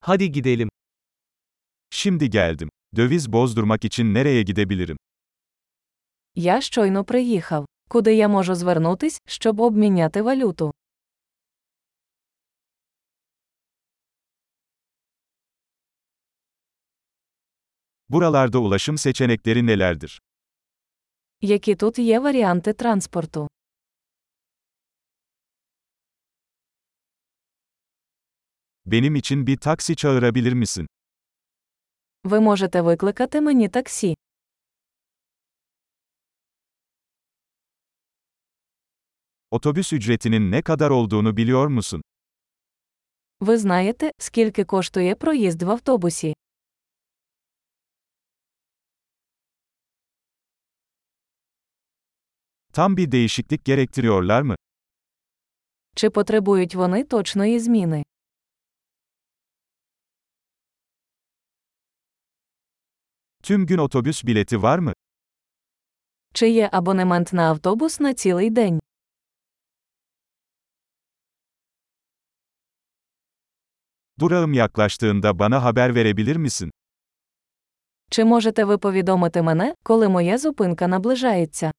Hadi gidelim. Şimdi geldim. Döviz bozdurmak için nereye gidebilirim? Я щойно приїхав. Куди я можу звернутись, щоб обміняти валюту? Buralarda ulaşım seçenekleri nelerdir? Які тут є варіанти транспорту? Benim için bir taksi çağırabilir misin? Ви можете викликати мені таксі. Otobüs ücretinin ne kadar olduğunu biliyor musun? Ви знаєте, скільки коштує проїзд в автобусі? Tam bir değişiklik gerektiriyorlar mı? Чи потребують вони точної зміни? Tüm gün otobüs bileti var mı? Чи є абонемент на автобус на цілий день? Durağım yaklaştığında bana haber verebilir misin? Чи можете ви повідомити мене, коли моя зупинка наближається?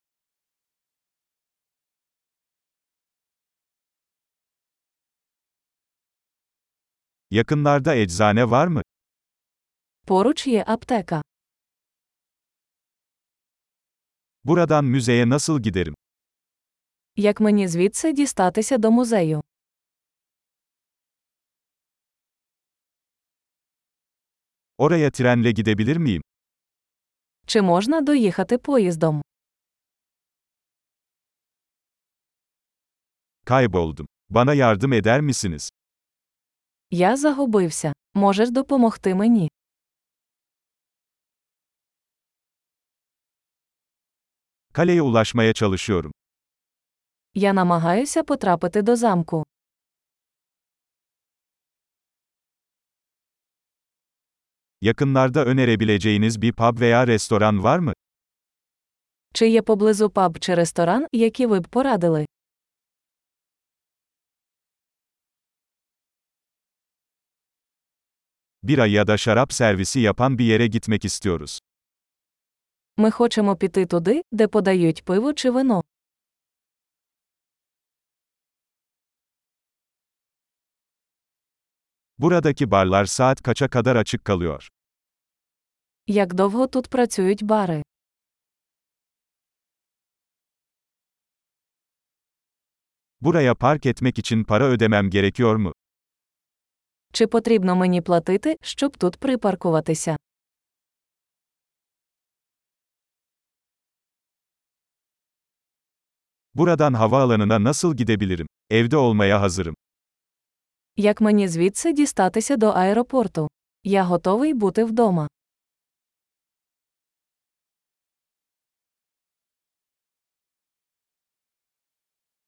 Yakınlarda eczane var mı? Поруч є аптека. Buradan müzeye nasıl giderim? Як мені звідси дістатися до музею? Oraya trenle gidebilir miyim? Чи можна доїхати поїздом? Kayboldum. Bana yardım eder misiniz? Я загубився. Можеш допомогти мені? Kaleye ulaşmaya çalışıyorum. Я намагаюся потрапити до замку. Yakınlarda önerebileceğiniz bir pub veya restoran var mı? Чи є поблизу паб чи ресторан, які ви б порадили? Bira ya da şarap servisi yapan bir yere gitmek istiyoruz. Ми хочемо піти туди, де подають пиво чи вино. Buradaki barlar saat kaça kadar açık kalıyor? Як довго тут працюють бари? Buraya park etmek için para ödemem gerekiyor mu? Чи потрібно мені платити, щоб тут припаркуватися? Buradan havaalanına nasıl gidebilirim? Evde olmaya hazırım. Як мені звідси дістатися до аеропорту? Я готовий бути вдома.